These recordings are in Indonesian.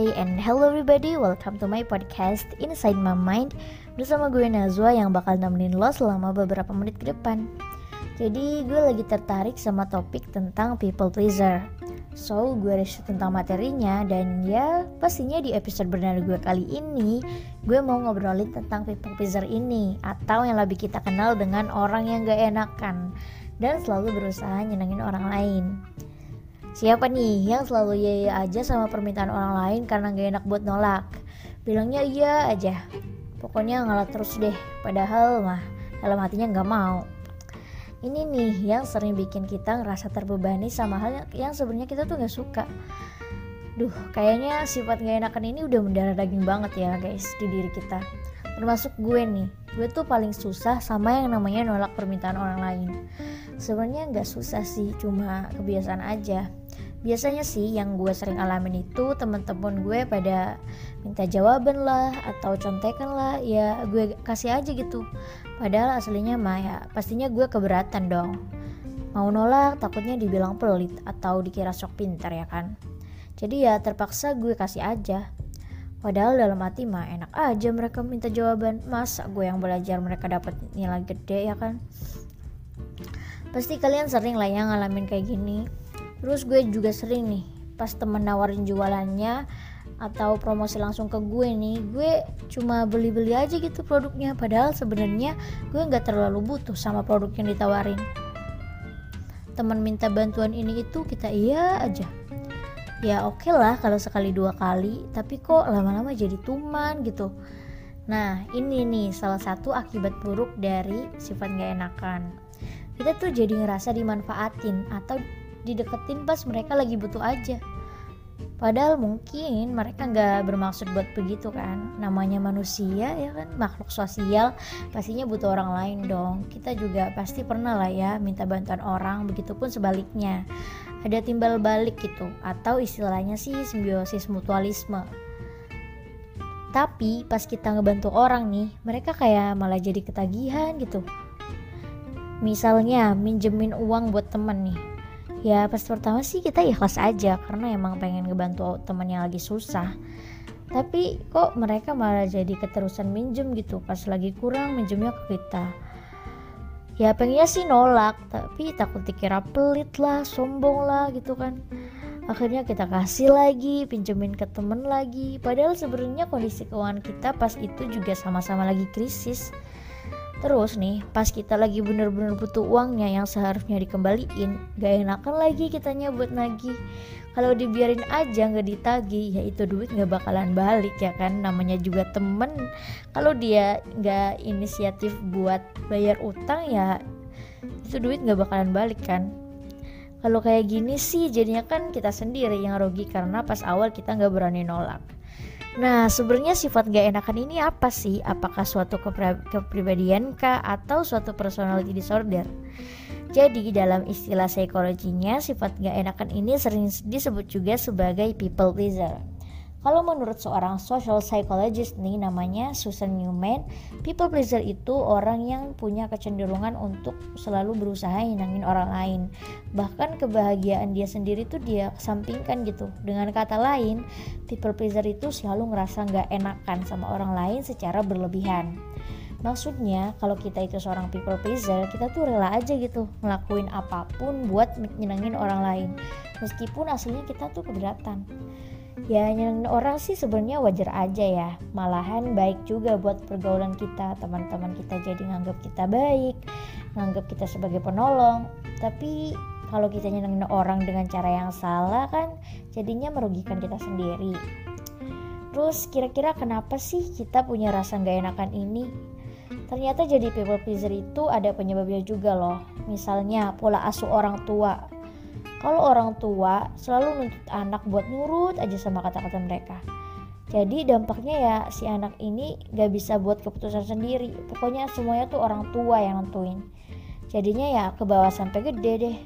Hai and hello everybody, welcome to my podcast Inside My Mind Bersama gue Nazwa yang bakal nemenin lo selama beberapa menit ke depan. Jadi gue lagi tertarik sama topik tentang people pleaser. So gue riset tentang materinya dan ya pastinya di episode benar gue kali ini Gue mau ngobrolin tentang people pleaser ini Atau yang lebih kita kenal dengan orang yang gak enakan Dan selalu berusaha nyenengin orang lain Siapa nih yang selalu iya iya aja sama permintaan orang lain karena gak enak buat nolak? Bilangnya iya aja. Pokoknya ngalah terus deh, padahal mah dalam hatinya gak mau. Ini nih yang sering bikin kita ngerasa terbebani sama hal yang, sebenarnya kita tuh gak suka. Duh, kayaknya sifat gak enakan ini udah mendarah daging banget ya guys di diri kita. Termasuk gue nih, gue tuh paling susah sama yang namanya nolak permintaan orang lain. Sebenarnya nggak susah sih, cuma kebiasaan aja. Biasanya sih yang gue sering alamin itu teman-teman gue pada minta jawaban lah atau contekan lah ya gue kasih aja gitu. Padahal aslinya mah ya pastinya gue keberatan dong. Mau nolak takutnya dibilang pelit atau dikira sok pintar ya kan. Jadi ya terpaksa gue kasih aja padahal dalam hati mah enak aja mereka minta jawaban. Masa gue yang belajar mereka dapat nilai gede ya kan? Pasti kalian sering lah yang ngalamin kayak gini. Terus gue juga sering nih pas temen nawarin jualannya atau promosi langsung ke gue nih gue cuma beli-beli aja gitu produknya. Padahal sebenarnya gue nggak terlalu butuh sama produk yang ditawarin. Teman minta bantuan ini itu kita iya aja ya oke okay lah kalau sekali dua kali tapi kok lama-lama jadi tuman gitu. Nah ini nih salah satu akibat buruk dari sifat gak enakan. Kita tuh jadi ngerasa dimanfaatin atau dideketin pas mereka lagi butuh aja padahal mungkin mereka nggak bermaksud buat begitu kan. Namanya manusia ya kan? Makhluk sosial pastinya butuh orang lain dong. Kita juga pasti pernah lah ya minta bantuan orang begitupun sebaliknya. Ada timbal balik gitu atau istilahnya sih simbiosis mutualisme. Tapi pas kita ngebantu orang nih mereka kayak malah jadi ketagihan gitu. Misalnya minjemin uang buat temen nih ya pas pertama sih kita ikhlas aja karena emang pengen ngebantu teman yang lagi susah. Tapi kok mereka malah jadi keterusan minjem gitu pas lagi kurang minjemnya ke kita. Ya pengennya sih nolak tapi takut dikira pelit lah sombong lah gitu kan. Akhirnya kita kasih lagi pinjemin ke temen lagi. Padahal sebenarnya kondisi keuangan kita pas itu juga sama-sama lagi krisis Terus nih, pas kita lagi bener-bener butuh uangnya yang seharusnya dikembaliin, gak enakan lagi kitanya buat nagih. Kalau dibiarin aja nggak ditagih, ya itu duit nggak bakalan balik ya kan. Namanya juga temen. Kalau dia nggak inisiatif buat bayar utang ya itu duit nggak bakalan balik kan. Kalau kayak gini sih jadinya kan kita sendiri yang rugi karena pas awal kita nggak berani nolak. Nah, sebenarnya sifat gak enakan ini apa sih? Apakah suatu kepribadian kah atau suatu personality disorder? Jadi, dalam istilah psikologinya, sifat gak enakan ini sering disebut juga sebagai people pleaser. Kalau menurut seorang social psychologist nih namanya Susan Newman, people pleaser itu orang yang punya kecenderungan untuk selalu berusaha nyenangin orang lain. Bahkan kebahagiaan dia sendiri tuh dia kesampingkan gitu. Dengan kata lain, people pleaser itu selalu ngerasa nggak enakan sama orang lain secara berlebihan. Maksudnya kalau kita itu seorang people pleaser, kita tuh rela aja gitu ngelakuin apa pun buat nyenengin orang lain. Meskipun aslinya kita tuh keberatan ya nyenengin orang sih sebenarnya wajar aja ya. Malahan baik juga buat pergaulan kita. Teman-teman kita jadi nganggap kita baik nganggap kita sebagai penolong. Tapi kalau kita nyenengin orang dengan cara yang salah kan jadinya merugikan kita sendiri. Terus kira-kira kenapa sih kita punya rasa gak enakan ini? Ternyata jadi people pleaser itu ada penyebabnya juga loh. Misalnya pola asuh orang tua kalau orang tua selalu nuntut anak buat nurut aja sama kata-kata mereka. Jadi dampaknya ya si anak ini gak bisa buat keputusan sendiri. Pokoknya semuanya tuh orang tua yang nentuin. Jadinya ya ke bawah sampai gede deh.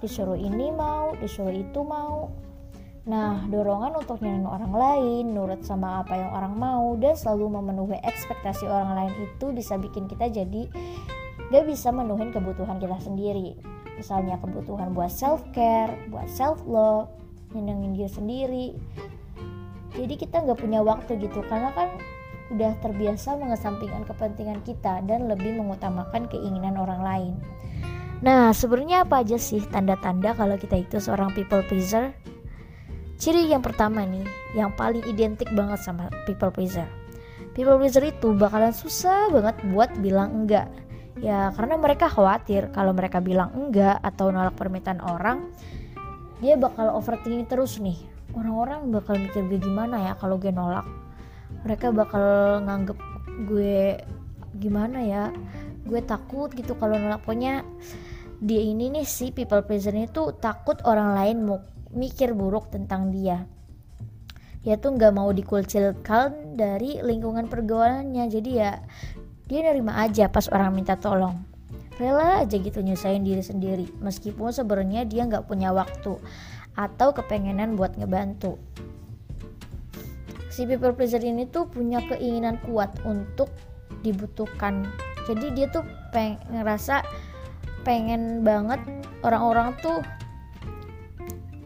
Disuruh ini mau, disuruh itu mau. Nah, dorongan untuk nyenengin orang lain, nurut sama apa yang orang mau, dan selalu memenuhi ekspektasi orang lain itu bisa bikin kita jadi gak bisa menuhin kebutuhan kita sendiri misalnya kebutuhan buat self care buat self love nyenengin diri sendiri jadi kita nggak punya waktu gitu karena kan udah terbiasa mengesampingkan kepentingan kita dan lebih mengutamakan keinginan orang lain. Nah, sebenarnya apa aja sih tanda-tanda kalau kita itu seorang people pleaser? Ciri yang pertama nih, yang paling identik banget sama people pleaser. People pleaser itu bakalan susah banget buat bilang enggak. Ya, karena mereka khawatir kalau mereka bilang enggak atau nolak permintaan orang, dia bakal overthinking terus nih. Orang-orang bakal mikir gue gimana ya kalau gue nolak? Mereka bakal nganggep gue gimana ya? Gue takut gitu kalau nolak. Pokoknya dia ini nih si people pleaser ini tuh takut orang lain mau mikir buruk tentang dia. Dia tuh nggak mau dikucilkan dari lingkungan pergaulannya. Jadi ya dia nerima aja pas orang minta tolong. Rela aja gitu nyusahin diri sendiri meskipun sebenarnya dia nggak punya waktu atau kepengenan buat ngebantu. Si people pleaser ini tuh punya keinginan kuat untuk dibutuhkan. Jadi dia tuh peng ngerasa pengen banget orang-orang tuh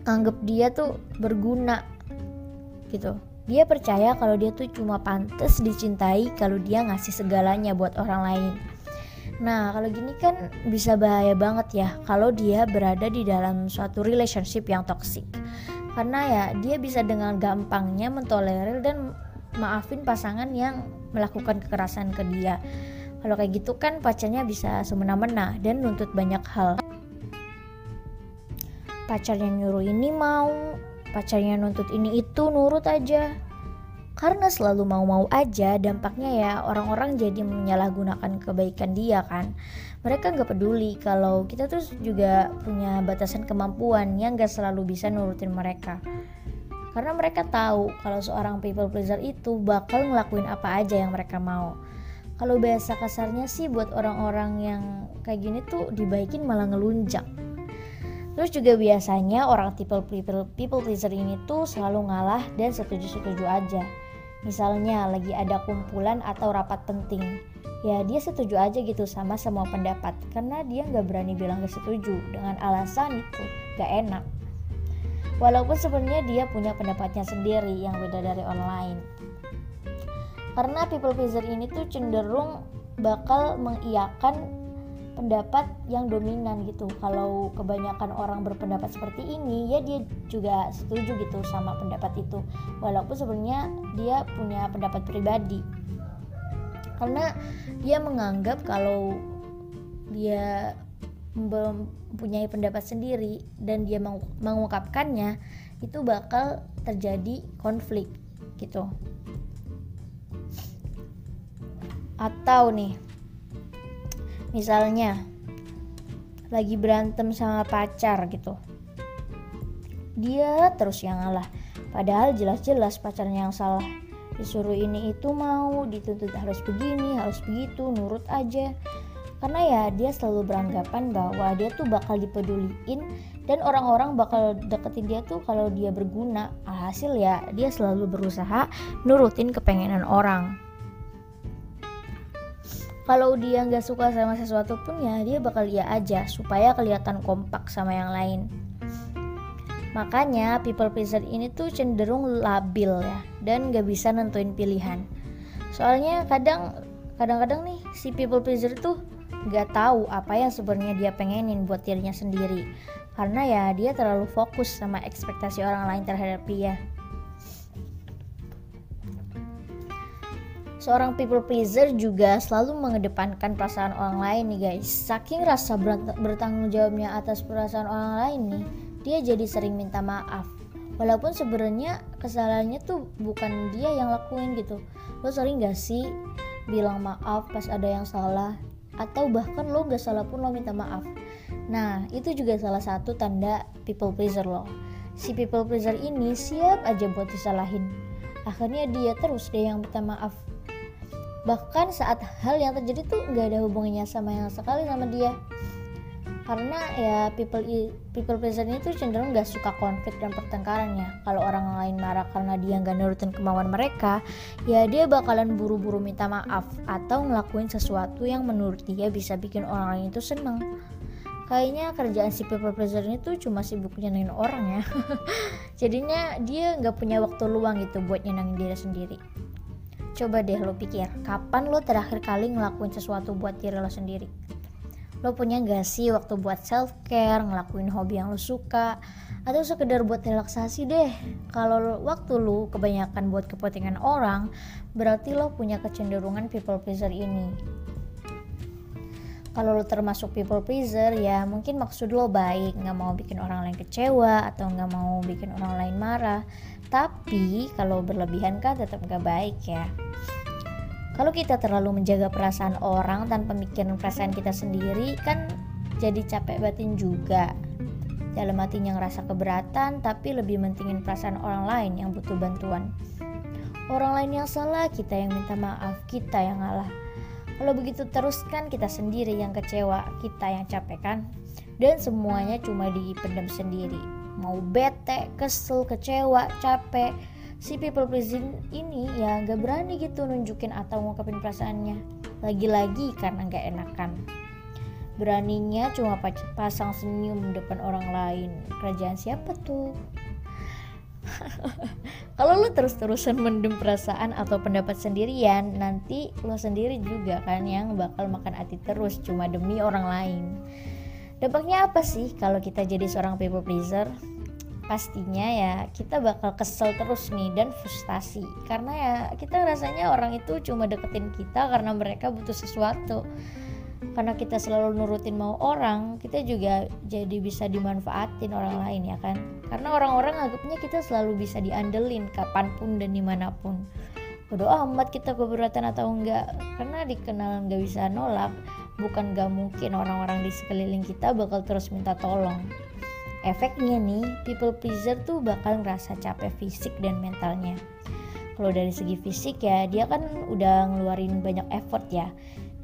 anggap dia tuh berguna gitu dia percaya kalau dia tuh cuma pantas dicintai kalau dia ngasih segalanya buat orang lain. Nah, kalau gini kan bisa bahaya banget ya kalau dia berada di dalam suatu relationship yang toxic. Karena ya dia bisa dengan gampangnya mentolerir dan maafin pasangan yang melakukan kekerasan ke dia. Kalau kayak gitu kan pacarnya bisa semena-mena dan nuntut banyak hal. Pacarnya nyuruh ini mau pacarnya nuntut ini itu nurut aja. Karena selalu mau-mau aja dampaknya ya orang-orang jadi menyalahgunakan kebaikan dia kan. Mereka nggak peduli kalau kita tuh juga punya batasan kemampuan yang nggak selalu bisa nurutin mereka. Karena mereka tahu kalau seorang people pleaser itu bakal ngelakuin apa aja yang mereka mau. Kalau bahasa kasarnya sih buat orang-orang yang kayak gini tuh dibaikin malah ngelunjak terus juga biasanya orang people people people pleaser ini tuh selalu ngalah dan setuju-setuju aja. Misalnya lagi ada kumpulan atau rapat penting ya dia setuju aja gitu sama semua pendapat karena dia nggak berani bilang gak setuju dengan alasan itu gak enak. Walaupun sebenarnya dia punya pendapatnya sendiri yang beda dari lain karena people pleaser ini tuh cenderung bakal mengiyakan pendapat yang dominan gitu. Kalau kebanyakan orang berpendapat seperti ini ya dia juga setuju gitu sama pendapat itu. Walaupun sebenarnya dia punya pendapat pribadi. Karena dia menganggap kalau dia mempunyai pendapat sendiri dan dia mengungkapkannya itu bakal terjadi konflik gitu. Atau nih misalnya lagi berantem sama pacar gitu. Dia terus yang ngalah. Padahal jelas-jelas pacarnya yang salah. Disuruh ini itu mau dituntut harus begini harus begitu nurut aja. Karena ya dia selalu beranggapan bahwa dia tuh bakal dipeduliin dan orang-orang bakal deketin dia tuh kalau dia berguna. Alhasil ya dia selalu berusaha nurutin kepengenan orang kalau dia nggak suka sama sesuatu pun ya dia bakal iya aja supaya kelihatan kompak sama yang lain Makanya people pleaser ini tuh cenderung labil ya dan gak bisa nentuin pilihan. Soalnya kadang kadang-kadang nih si people pleaser tuh gak tahu apa yang sebenarnya dia pengenin buat dirinya sendiri. Karena ya dia terlalu fokus sama ekspektasi orang lain terhadap dia. Seorang people pleaser juga selalu mengedepankan perasaan orang lain nih guys. Saking rasa bertanggung jawabnya atas perasaan orang lain nih, dia jadi sering minta maaf. Walaupun sebenarnya kesalahannya tuh bukan dia yang lakuin gitu. Lo sering gak sih bilang maaf pas ada yang salah? Atau bahkan lo gak salah pun lo minta maaf? Nah itu juga salah satu tanda people pleaser lo. Si people pleaser ini siap aja buat disalahin. Akhirnya dia terus deh yang minta maaf bahkan saat hal yang terjadi tuh gak ada hubungannya sama yang sekali sama dia. Karena ya people people pleaser ini tuh cenderung gak suka konflik dan pertengkaran ya kalau orang lain marah karena dia nggak nurutin kemauan mereka ya dia bakalan buru-buru minta maaf atau ngelakuin sesuatu yang menurut dia bisa bikin orang lain itu seneng. Kayaknya kerjaan si people pleaser ini tuh cuma sibuk nyenengin orang ya. Jadinya dia nggak punya waktu luang gitu buat nyenengin diri sendiri coba deh lo pikir kapan lo terakhir kali ngelakuin sesuatu buat diri lo sendiri? Lo punya gak sih waktu buat self care ngelakuin hobi yang lo suka? Atau sekedar buat relaksasi deh? Kalau waktu lo kebanyakan buat kepentingan orang berarti lo punya kecenderungan people pleaser ini. Kalau lo termasuk people pleaser ya mungkin maksud lo baik nggak mau bikin orang lain kecewa atau nggak mau bikin orang lain marah tapi kalau berlebihan kan tetap nggak baik ya kalau kita terlalu menjaga perasaan orang tanpa mikirin perasaan kita sendiri kan jadi capek batin juga dalam hatinya ngerasa keberatan tapi lebih mentingin perasaan orang lain yang butuh bantuan orang lain yang salah kita yang minta maaf kita yang ngalah kalau begitu terus kan kita sendiri yang kecewa, kita yang capek kan? Dan semuanya cuma dipendam sendiri. Mau bete, kesel, kecewa, capek. Si people pleasing ini ya gak berani gitu nunjukin atau ngungkapin perasaannya. Lagi-lagi karena gak enakan. Beraninya cuma pasang senyum depan orang lain. Kerajaan siapa tuh? kalau lo terus-terusan mendem perasaan atau pendapat sendirian nanti lo sendiri juga kan yang bakal makan hati terus cuma demi orang lain dampaknya apa sih kalau kita jadi seorang people pleaser? Pastinya ya kita bakal kesel terus nih dan frustasi. Karena ya kita rasanya orang itu cuma deketin kita karena mereka butuh sesuatu. Karena kita selalu nurutin mau orang kita juga jadi bisa dimanfaatin orang lain ya kan? Karena orang-orang anggapnya kita selalu bisa diandelin kapan pun dan di mana pun. Bodo amat kita keberatan atau enggak. Karena dikenal nggak bisa nolak bukan gak mungkin orang-orang di sekeliling kita bakal terus minta tolong. Efeknya nih people pleaser tuh bakal ngerasa capek fisik dan mentalnya. Kalau dari segi fisik ya dia kan udah ngeluarin banyak effort ya.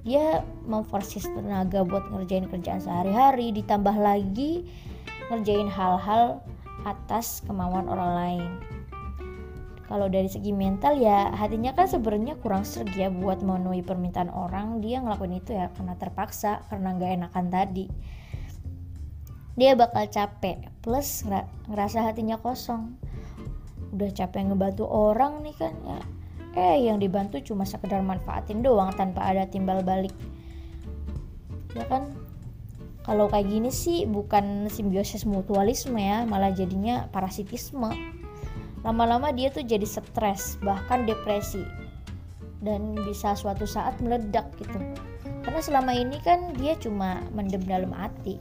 Dia memforsis tenaga buat ngerjain kerjaan sehari-hari ditambah lagi ngerjain hal-hal atas kemauan orang lain kalau dari segi mental ya hatinya kan sebenarnya kurang serg ya buat memenuhi permintaan orang. Dia ngelakuin itu ya karena terpaksa karena nggak enakan tadi. Dia bakal capek plus ngerasa hatinya kosong. Udah capek ngebantu orang nih kan ya. Eh yang dibantu cuma sekedar manfaatin doang tanpa ada timbal balik. Ya kan? Kalau kayak gini sih bukan simbiosis mutualisme ya malah jadinya parasitisme lama-lama dia tuh jadi stres bahkan depresi. Dan bisa suatu saat meledak gitu. Karena selama ini kan dia cuma mendem dalam hati.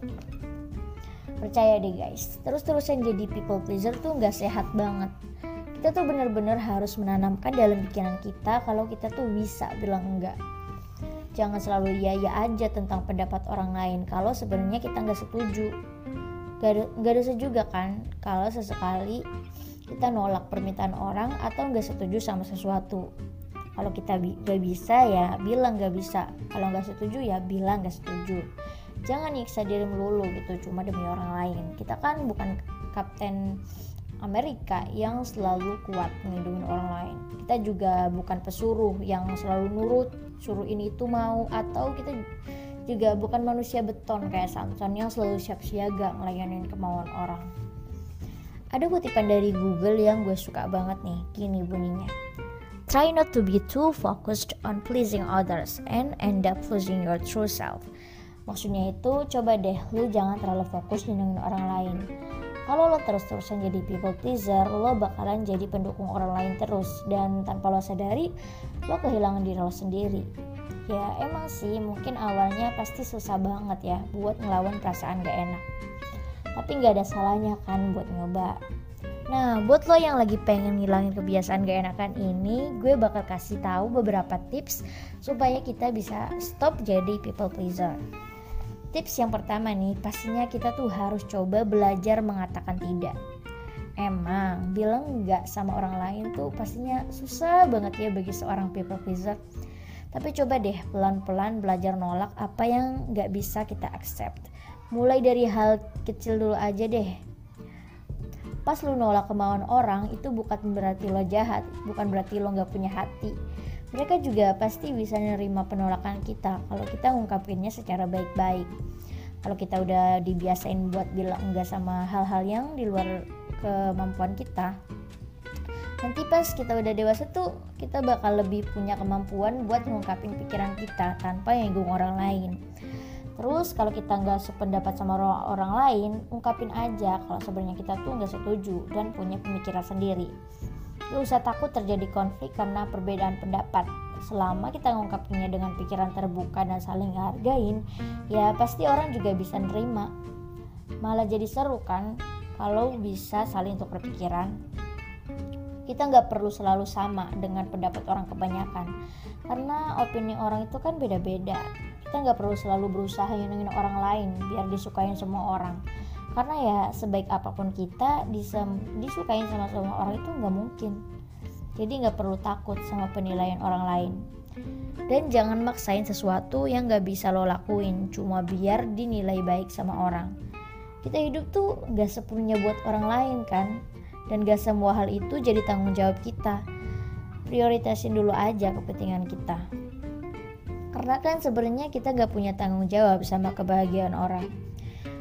Percaya deh guys. Terus-terusan jadi people pleaser tuh nggak sehat banget. Kita tuh bener-bener harus menanamkan dalam pikiran kita kalau kita tuh bisa bilang enggak. Jangan selalu iya iya aja tentang pendapat orang lain kalau sebenarnya kita nggak setuju. Gak ada, gak ada juga kan kalau sesekali kita nolak permintaan orang atau nggak setuju sama sesuatu kalau kita gak bisa ya bilang gak bisa kalau nggak setuju ya bilang gak setuju jangan nyiksa diri melulu gitu cuma demi orang lain kita kan bukan kapten Amerika yang selalu kuat melindungi orang lain. Kita juga bukan pesuruh yang selalu nurut, suruh ini itu mau atau kita juga bukan manusia beton kayak Samson yang selalu siap siaga melayani kemauan orang. Ada kutipan dari Google yang gue suka banget nih, gini bunyinya. Try not to be too focused on pleasing others and end up losing your true self. Maksudnya itu, coba deh lu jangan terlalu fokus nyenengin orang lain kalau lo terus-terusan jadi people pleaser lo bakalan jadi pendukung orang lain terus dan tanpa lo sadari lo kehilangan diri lo sendiri ya emang sih mungkin awalnya pasti susah banget ya buat ngelawan perasaan gak enak tapi nggak ada salahnya kan buat nyoba Nah, buat lo yang lagi pengen ngilangin kebiasaan gak enakan ini, gue bakal kasih tahu beberapa tips supaya kita bisa stop jadi people pleaser. Tips yang pertama nih, pastinya kita tuh harus coba belajar mengatakan tidak. Emang bilang enggak sama orang lain tuh pastinya susah banget ya bagi seorang people pleaser. Tapi coba deh pelan-pelan belajar nolak apa yang nggak bisa kita accept. Mulai dari hal kecil dulu aja deh. Pas lu nolak kemauan orang itu bukan berarti lo jahat, bukan berarti lo nggak punya hati. Mereka juga pasti bisa nerima penolakan kita kalau kita ngungkapinnya secara baik-baik. kalau kita udah dibiasain buat bilang enggak sama hal-hal yang di luar kemampuan kita nanti pas kita udah dewasa tuh kita bakal lebih punya kemampuan buat ngungkapin pikiran kita tanpa nyinggung orang lain terus kalau kita nggak sependapat sama orang, lain ungkapin aja kalau sebenarnya kita tuh nggak setuju dan punya pemikiran sendiri. Gak usah takut terjadi konflik karena perbedaan pendapat. Selama kita ngungkapinnya dengan pikiran terbuka dan saling hargain ya pasti orang juga bisa nerima. Malah jadi seru kan kalau bisa saling untuk berpikiran kita nggak perlu selalu sama dengan pendapat orang kebanyakan karena opini orang itu kan beda-beda kita nggak perlu selalu berusaha nyenengin orang lain biar disukain semua orang. Karena ya sebaik apa pun kita disukain sama semua orang itu nggak mungkin. Jadi nggak perlu takut sama penilaian orang lain. Dan jangan maksain sesuatu yang nggak bisa lo lakuin cuma biar dinilai baik sama orang. Kita hidup tuh nggak sepenuhnya buat orang lain kan? Dan gak semua hal itu jadi tanggung jawab kita. Prioritasin dulu aja kepentingan kita karena kan sebenarnya kita gak punya tanggung jawab sama kebahagiaan orang.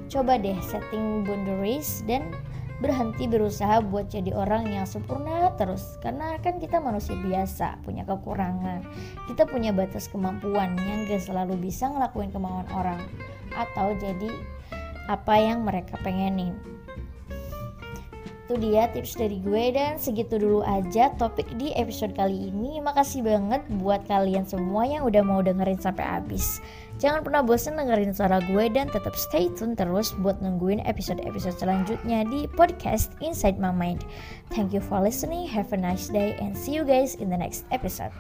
Coba deh setting boundaries dan berhenti berusaha buat jadi orang yang sempurna terus. Karena kan kita manusia biasa punya kekurangan. Kita punya batas kemampuan yang gak selalu bisa ngelakuin kemauan orang atau jadi apa yang mereka pengenin itu dia tips dari gue dan segitu dulu aja topik di episode kali ini. Makasih banget buat kalian semua yang udah mau dengerin sampai habis. Jangan pernah bosan dengerin suara gue dan tetap stay tune terus buat nungguin episode-episode selanjutnya di podcast Inside My Mind. Thank you for listening. Have a nice day and see you guys in the next episode.